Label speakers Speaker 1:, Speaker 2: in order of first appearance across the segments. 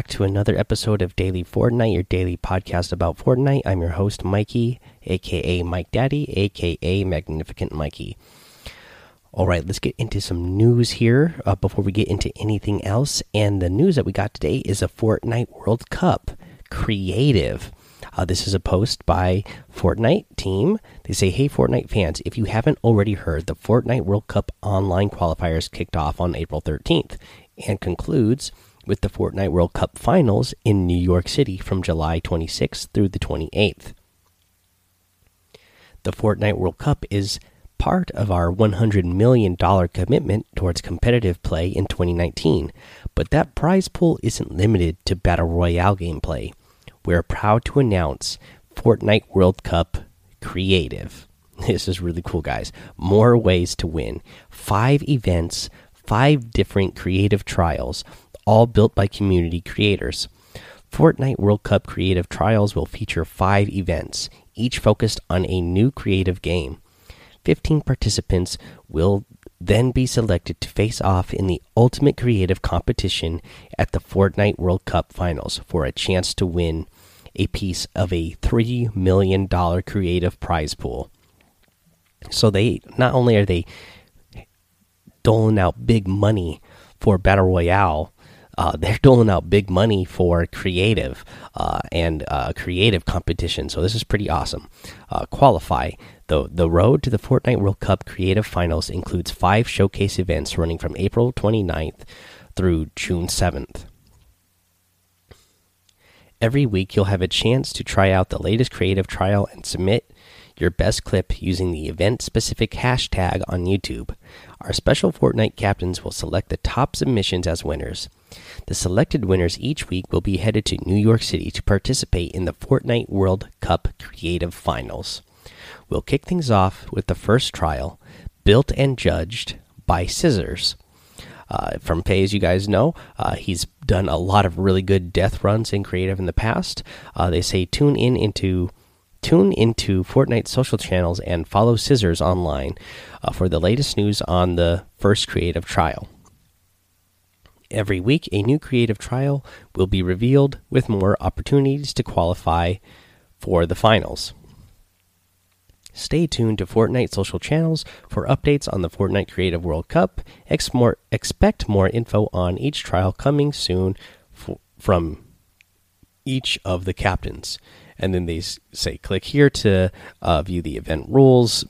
Speaker 1: Back to another episode of Daily Fortnite, your daily podcast about Fortnite. I'm your host, Mikey, aka Mike Daddy, aka Magnificent Mikey. All right, let's get into some news here uh, before we get into anything else. And the news that we got today is a Fortnite World Cup creative. Uh, this is a post by Fortnite team. They say, "Hey Fortnite fans, if you haven't already heard, the Fortnite World Cup online qualifiers kicked off on April 13th and concludes." With the Fortnite World Cup finals in New York City from July 26th through the 28th. The Fortnite World Cup is part of our $100 million commitment towards competitive play in 2019, but that prize pool isn't limited to Battle Royale gameplay. We're proud to announce Fortnite World Cup Creative. This is really cool, guys. More ways to win. Five events, five different creative trials, all built by community creators. Fortnite World Cup Creative Trials will feature five events, each focused on a new creative game. 15 participants will then be selected to face off in the ultimate creative competition at the Fortnite World Cup Finals for a chance to win a piece of a $3 million creative prize pool. So they not only are they doling out big money for Battle Royale, uh, they're doling out big money for creative uh, and uh, creative competition. So this is pretty awesome. Uh, qualify the the road to the Fortnite World Cup Creative Finals includes five showcase events running from April 29th through June 7th. Every week, you'll have a chance to try out the latest creative trial and submit your best clip using the event specific hashtag on YouTube. Our special Fortnite captains will select the top submissions as winners. The selected winners each week will be headed to New York City to participate in the Fortnite World Cup Creative Finals. We'll kick things off with the first trial, built and judged by Cizzorz. Uh, from FaZe, as you guys know, uh, he's done a lot of really good death runs in creative in the past. Uh, they say tune in into Tune into Fortnite social channels and follow Cizzorz online uh, for the latest news on the first creative trial. Every week, a new creative trial will be revealed with more opportunities to qualify for the finals. Stay tuned to Fortnite social channels for updates on the Fortnite Creative World Cup. More, expect more info on each trial coming soon from each of the captains and then they say click here to uh, view the event rules,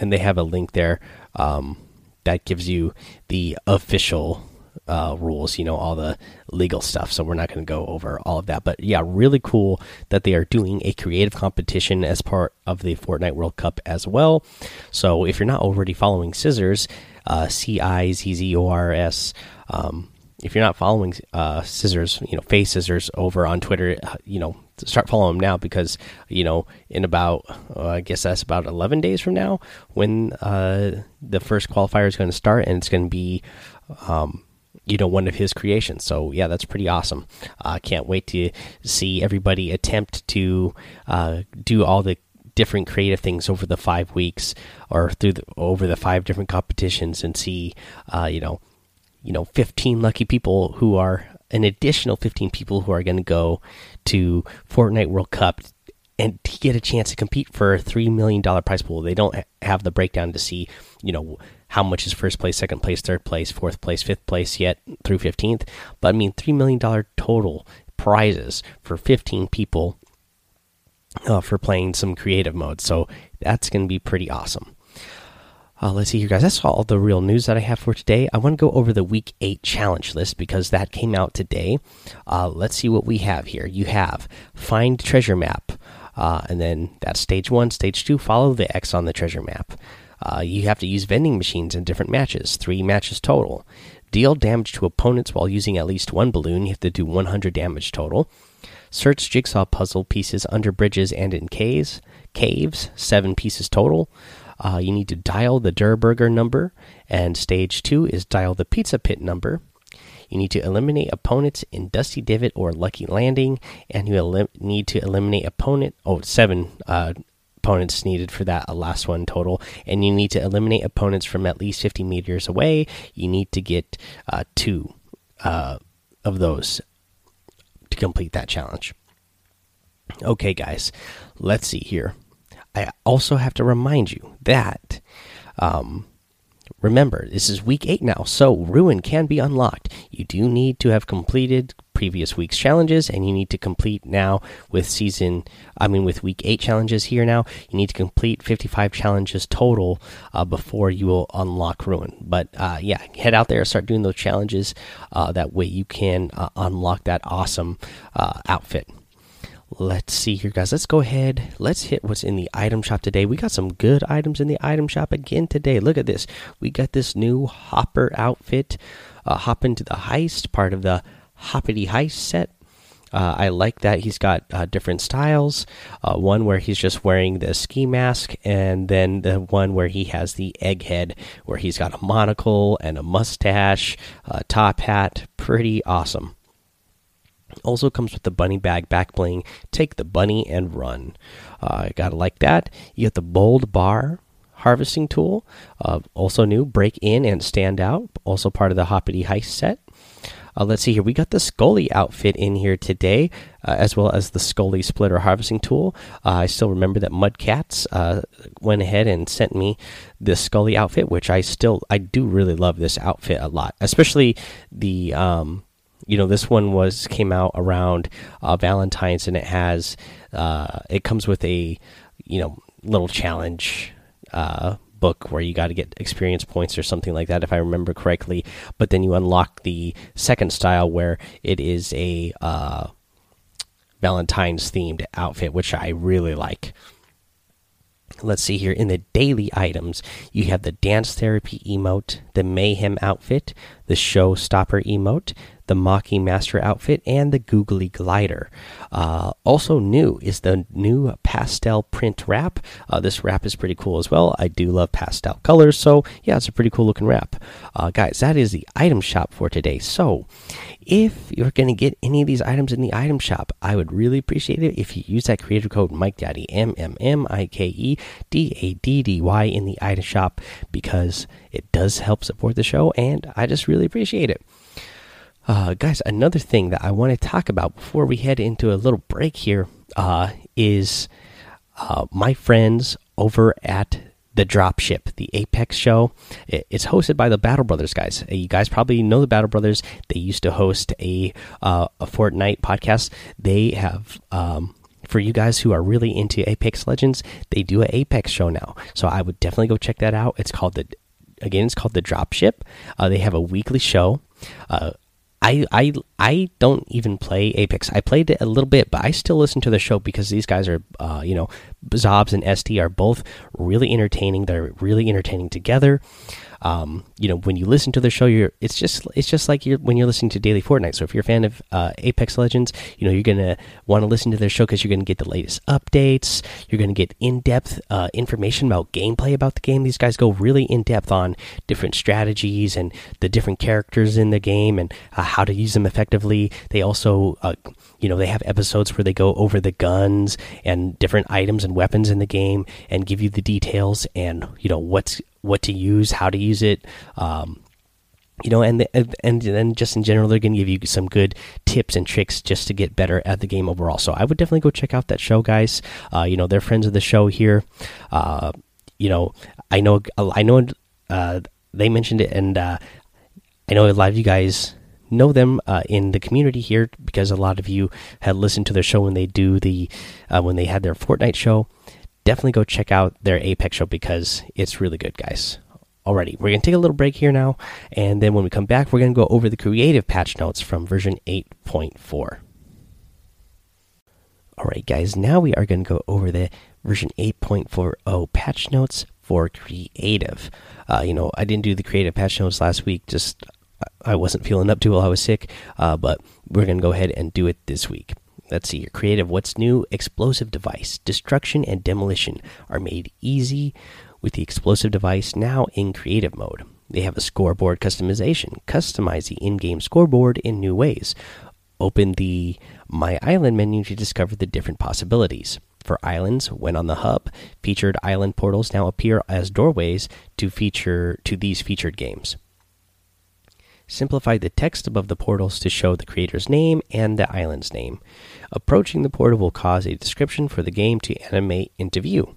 Speaker 1: and they have a link there um, that gives you the official uh, rules, you know, all the legal stuff. So we're not going to go over all of that. But yeah, really cool that they are doing a creative competition as part of the Fortnite World Cup as well. So if you're not already following Cizzorz, uh, C I Z Z O R S, um, if you're not following uh, Cizzorz, you know, FaZe Cizzorz over on Twitter, uh, you know, start following them now because you know in about uh, I guess that's about 11 days from now when uh, the first qualifier is going to start and it's going to be um, you know one of his creations. So yeah, that's pretty awesome. I uh, can't wait to see everybody attempt to uh, do all the different creative things over the five weeks or through the, over the five different competitions and see uh, you know you know 15 lucky people who are an additional 15 people who are going to go to Fortnite World Cup and get a chance to compete for a $3 million prize pool. They don't have the breakdown to see, you know, how much is first place, second place, third place, fourth place, fifth place yet through 15th. But I mean, $3 million total prizes for 15 people uh, for playing some creative mode. So that's going to be pretty awesome. Uh, let's see here, guys. That's all the real news that I have for today. I want to go over the week eight challenge list because that came out today. Uh, let's see what we have here. You have find treasure map, uh, and then that's stage one. Stage two, follow the X on the treasure map. Uh, you have to use vending machines in different matches, three matches total. Deal damage to opponents while using at least one balloon. You have to do 100 damage total. Search jigsaw puzzle pieces under bridges and in caves. Caves, seven pieces total. Uh, you need to dial the Durr Burger number, and stage two is dial the Pizza Pit number. You need to eliminate opponents in Dusty Divot or Lucky Landing, and you need to eliminate opponent. Oh, seven uh, opponents needed for that last one total, and you need to eliminate opponents from at least 50 meters away. You need to get uh, two uh, of those to complete that challenge. Okay, guys, let's see here. I also have to remind you that, um, remember, this is week eight now, so Ruin can be unlocked. You do need to have completed previous week's challenges, and you need to complete now with season, I mean, with week eight challenges here now. You need to complete 55 challenges total uh, before you will unlock Ruin. But uh, yeah, head out there, start doing those challenges. Uh, that way you can uh, unlock that awesome uh, outfit let's see here guys let's go ahead let's hit what's in the item shop today we got some good items in the item shop again today look at this we got this new hopper outfit uh, hop into the heist part of the hoppity heist set uh, I like that he's got uh, different styles. Uh, one where he's just wearing the ski mask, and then the one where he has the egghead, where he's got a monocle and a mustache, a top hat. Pretty awesome. Also comes with the bunny bag back bling. Take the bunny and run. Uh, gotta like that. You get the bold bar harvesting tool. Uh, also new. Break in and stand out. Also part of the Hoppity Heist set. Uh, let's see here. We got the Skully outfit in here today, uh, as well as the Scully splitter harvesting tool. Uh, I still remember that Mudcats uh, went ahead and sent me this Skully outfit, which I still I do really love this outfit a lot, especially the um, you know this one was came out around uh, valentine's and it has uh, it comes with a you know little challenge uh, book where you got to get experience points or something like that if i remember correctly. But then you unlock the second style where it is a uh, valentine's themed outfit which i really like. Let's see here. In the daily items you have the dance therapy emote the mayhem outfit the showstopper emote the Maki Master outfit, and the Googly Glider. Uh, also new is the new pastel print wrap. Uh, this wrap is pretty cool as well. I do love pastel colors, so yeah, it's a pretty cool looking wrap. Uh, guys, that is the item shop for today. So if you're going to get any of these items in the item shop, I would really appreciate it if you use that creator code Mike Daddy M M M I K E D A D D Y in the item shop because it does help support the show, and I just really appreciate it. Uh, guys, another thing that I want to talk about before we head into a little break here uh, is uh, my friends over at the Dropship, the Apex show. It's hosted by the Battle Brothers guys. Uh, you guys probably know the Battle Brothers. They used to host a uh, a Fortnite podcast. They have. Um, for you guys who are really into Apex Legends, they do an Apex show now. So I would definitely go check that out. It's called the again, it's called the Dropship. Uh, they have a weekly show. Uh, I I I don't even play Apex. I played it a little bit, but I still listen to the show because these guys are, uh, you know, Zobs and ST are both really entertaining. They're really entertaining together. Um, you know, when you listen to the show, you're it's just it's just like you're when you're listening to Daily Fortnite. So if you're a fan of uh, Apex Legends, you know you're gonna want to listen to their show because you're gonna get the latest updates. You're gonna get in depth uh, information about gameplay about the game. These guys go really in depth on different strategies and the different characters in the game and uh, how to use them effectively. They also, uh, you know, they have episodes where they go over the guns and different items and weapons in the game and give you the details and you know what's what to use, how to use it. Um, you know, and the, and then just in general, they're going to give you some good tips and tricks just to get better at the game overall. So I would definitely go check out that show, guys. Uh, you know, they're friends of the show here. Uh, you know, I know, I know, uh, they mentioned it, and uh, I know a lot of you guys know them uh, in the community here because a lot of you had listened to their show when they do the uh, when they had their Fortnite show definitely go check out their Apex show because it's really good, guys. Alrighty, we're gonna take a little break here now, and then when we come back, we're gonna go over the creative patch notes from version 8.4. Alright, guys, now we are gonna go over the version 8.40 patch notes for creative. Uh, you know, I didn't do the creative patch notes last week, just I wasn't feeling up to while I was sick, uh, but we're gonna go ahead and do it this week. Let's see your creative. What's new? Explosive device. Destruction and demolition are made easy with the explosive device now in creative mode. They have a scoreboard customization. Customize the in game scoreboard in new ways. Open the My Island menu to discover the different possibilities. For islands, when on the hub, featured island portals now appear as doorways to feature to these featured games. Simplified the text above the portals to show the creator's name and the island's name. Approaching the portal will cause a description for the game to animate into view.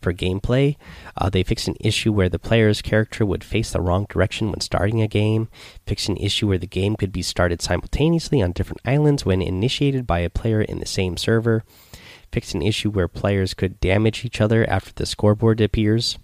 Speaker 1: For gameplay, uh, they fixed an issue where the player's character would face the wrong direction when starting a game, fixed an issue where the game could be started simultaneously on different islands when initiated by a player in the same server, fixed an issue where players could damage each other after the scoreboard appears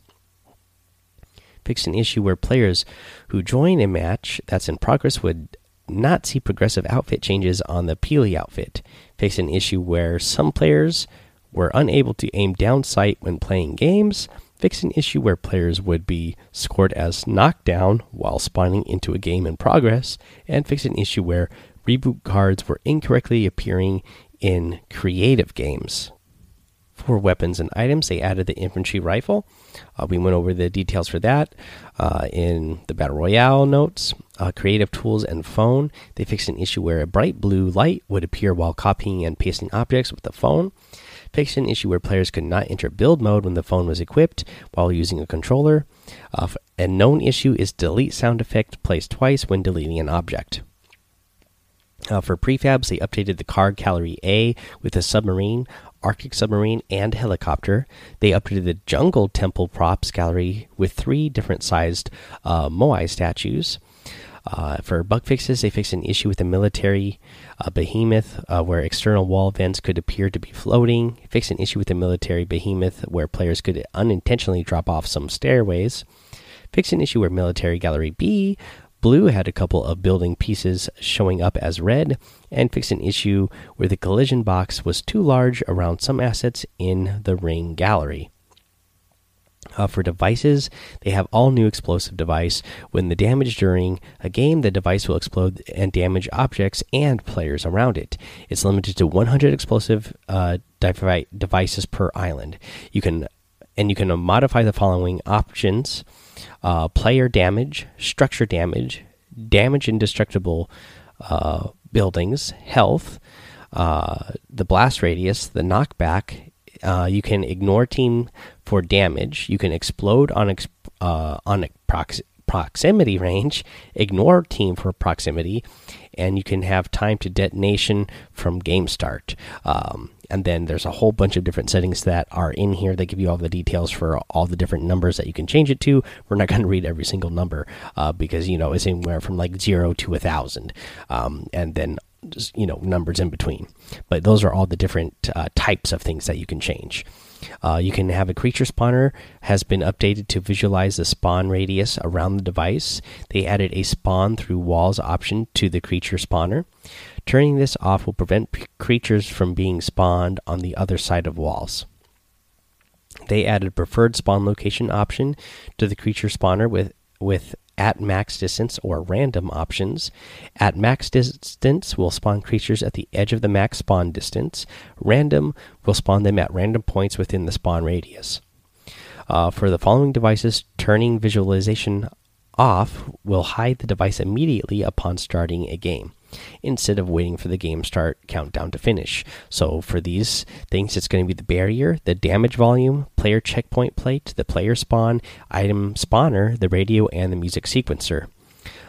Speaker 1: fixed an issue where players who join a match that's in progress would not see progressive outfit changes on the Peely outfit. Fixed an issue where some players were unable to aim down sight when playing games. Fixed an issue where players would be scored as knocked down while spawning into a game in progress. And fixed an issue where reboot cards were incorrectly appearing in creative games. For weapons and items, they added the infantry rifle. Uh, we went over the details for that uh, in the Battle Royale notes. Uh, creative tools and phone. They fixed an issue where a bright blue light would appear while copying and pasting objects with the phone. Fixed an issue where players could not enter build mode when the phone was equipped while using a controller. Uh, a known issue is delete sound effect placed twice when deleting an object. Uh, for prefabs, they updated the card gallery A with a submarine, Arctic submarine, and helicopter. They updated the jungle temple props gallery with three different sized uh, Moai statues. Uh, for bug fixes, they fixed an issue with the military uh, behemoth uh, where external wall vents could appear to be floating. Fixed an issue with the military behemoth where players could unintentionally drop off some stairways. Fixed an issue where military gallery B Blue had a couple of building pieces showing up as red, and fixed an issue where the collision box was too large around some assets in the ring gallery. Uh, for devices, they have all new explosive device. When the damage during a game, the device will explode and damage objects and players around it. It's limited to 100 explosive uh, devices per island. You can and you can modify the following options uh, player damage, structure damage, damage indestructible uh, buildings, health, uh, the blast radius, the knockback. Uh, you can ignore team for damage. You can explode on ex uh, on prox proximity range, ignore team for proximity, and you can have time to detonation from game start. Um, and then there's a whole bunch of different settings that are in here that give you all the details for all the different numbers that you can change it to. We're not going to read every single number uh, because you know it's anywhere from like zero to a thousand um, and then just you know numbers in between. But those are all the different uh, types of things that you can change uh, you can have a creature spawner has been updated to visualize the spawn radius around the device they added a spawn through walls option to the creature spawner Turning this off will prevent creatures from being spawned on the other side of walls. They added preferred spawn location option to the creature spawner with with at max distance or random options. At max distance will spawn creatures at the edge of the max spawn distance. Random will spawn them at random points within the spawn radius. Uh, for the following devices, turning visualization off will hide the device immediately upon starting a game instead of waiting for the game start countdown to finish. So for these things, it's going to be the barrier, the damage volume, player checkpoint plate, the player spawn, item spawner, the radio, and the music sequencer.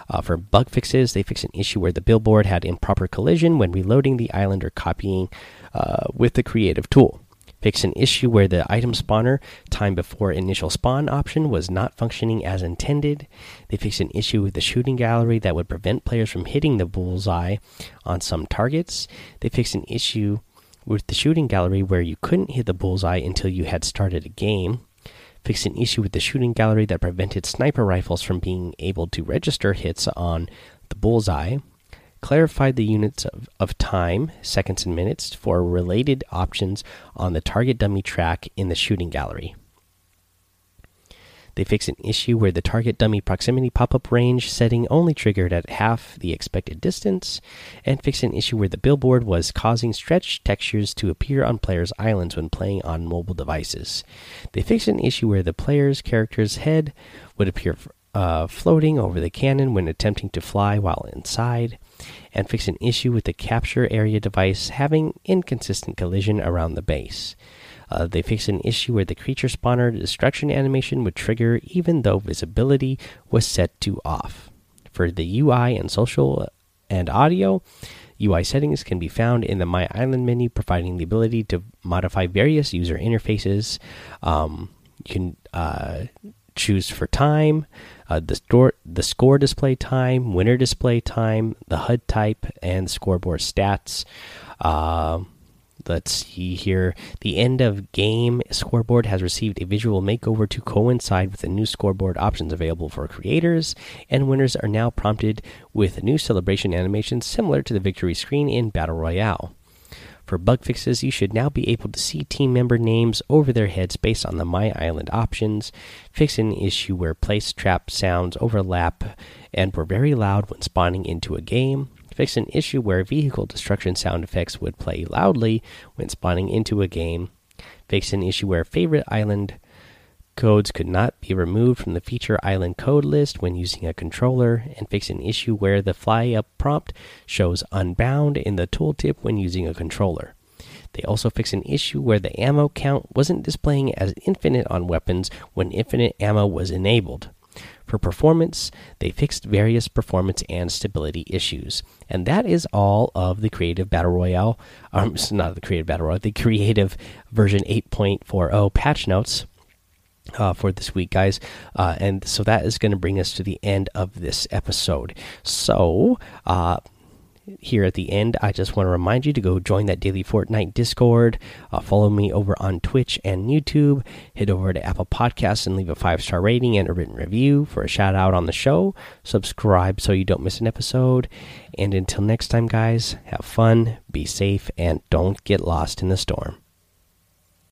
Speaker 1: Uh, for bug fixes, they fix an issue where the billboard had improper collision when reloading the island or copying uh, with the creative tool. Fix an issue where the item spawner time before initial spawn option was not functioning as intended. They fixed an issue with the shooting gallery that would prevent players from hitting the bullseye on some targets. They fixed an issue with the shooting gallery where you couldn't hit the bullseye until you had started a game. Fix an issue with the shooting gallery that prevented sniper rifles from being able to register hits on the bullseye clarified the units of, of time, seconds and minutes, for related options on the target dummy track in the shooting gallery. They fixed an issue where the target dummy proximity pop up range setting only triggered at half the expected distance, and fixed an issue where the billboard was causing stretched textures to appear on players' islands when playing on mobile devices. They fixed an issue where the player's character's head would appear uh, floating over the cannon when attempting to fly while inside and fix an issue with the capture area device having inconsistent collision around the base. Uh, they fixed an issue where the creature spawner destruction animation would trigger even though visibility was set to off. For the UI and social and audio, UI settings can be found in the My Island menu, providing the ability to modify various user interfaces. Um, you can uh, choose for time, uh, the store, the score display time, winner display time, the HUD type, and scoreboard stats. Uh, let's see here. The end of game scoreboard has received a visual makeover to coincide with the new scoreboard options available for creators, and winners are now prompted with a new celebration animations similar to the victory screen in Battle Royale. For bug fixes, you should now be able to see team member names over their heads based on the My Island options. Fix an issue where place trap sounds overlap and were very loud when spawning into a game. Fix an issue where vehicle destruction sound effects would play loudly when spawning into a game. Fix an issue where favorite island codes could not be removed from the feature island code list when using a controller, and fix an issue where the fly up prompt shows unbound in the tooltip when using a controller. They also fix an issue where the ammo count wasn't displaying as infinite on weapons when infinite ammo was enabled. For performance, they fixed various performance and stability issues. And that is all of the Creative Battle Royale, um, not the Creative Battle Royale, the Creative version 8.40 patch notes uh, for this week, guys. Uh, and so that is going to bring us to the end of this episode. So, uh, here at the end, I just want to remind you to go join that daily Fortnite Discord. Uh, follow me over on Twitch and YouTube. Head over to Apple Podcasts and leave a five star rating and a written review for a shout out on the show. Subscribe so you don't miss an episode. And until next time, guys, have fun, be safe, and don't get lost in the storm.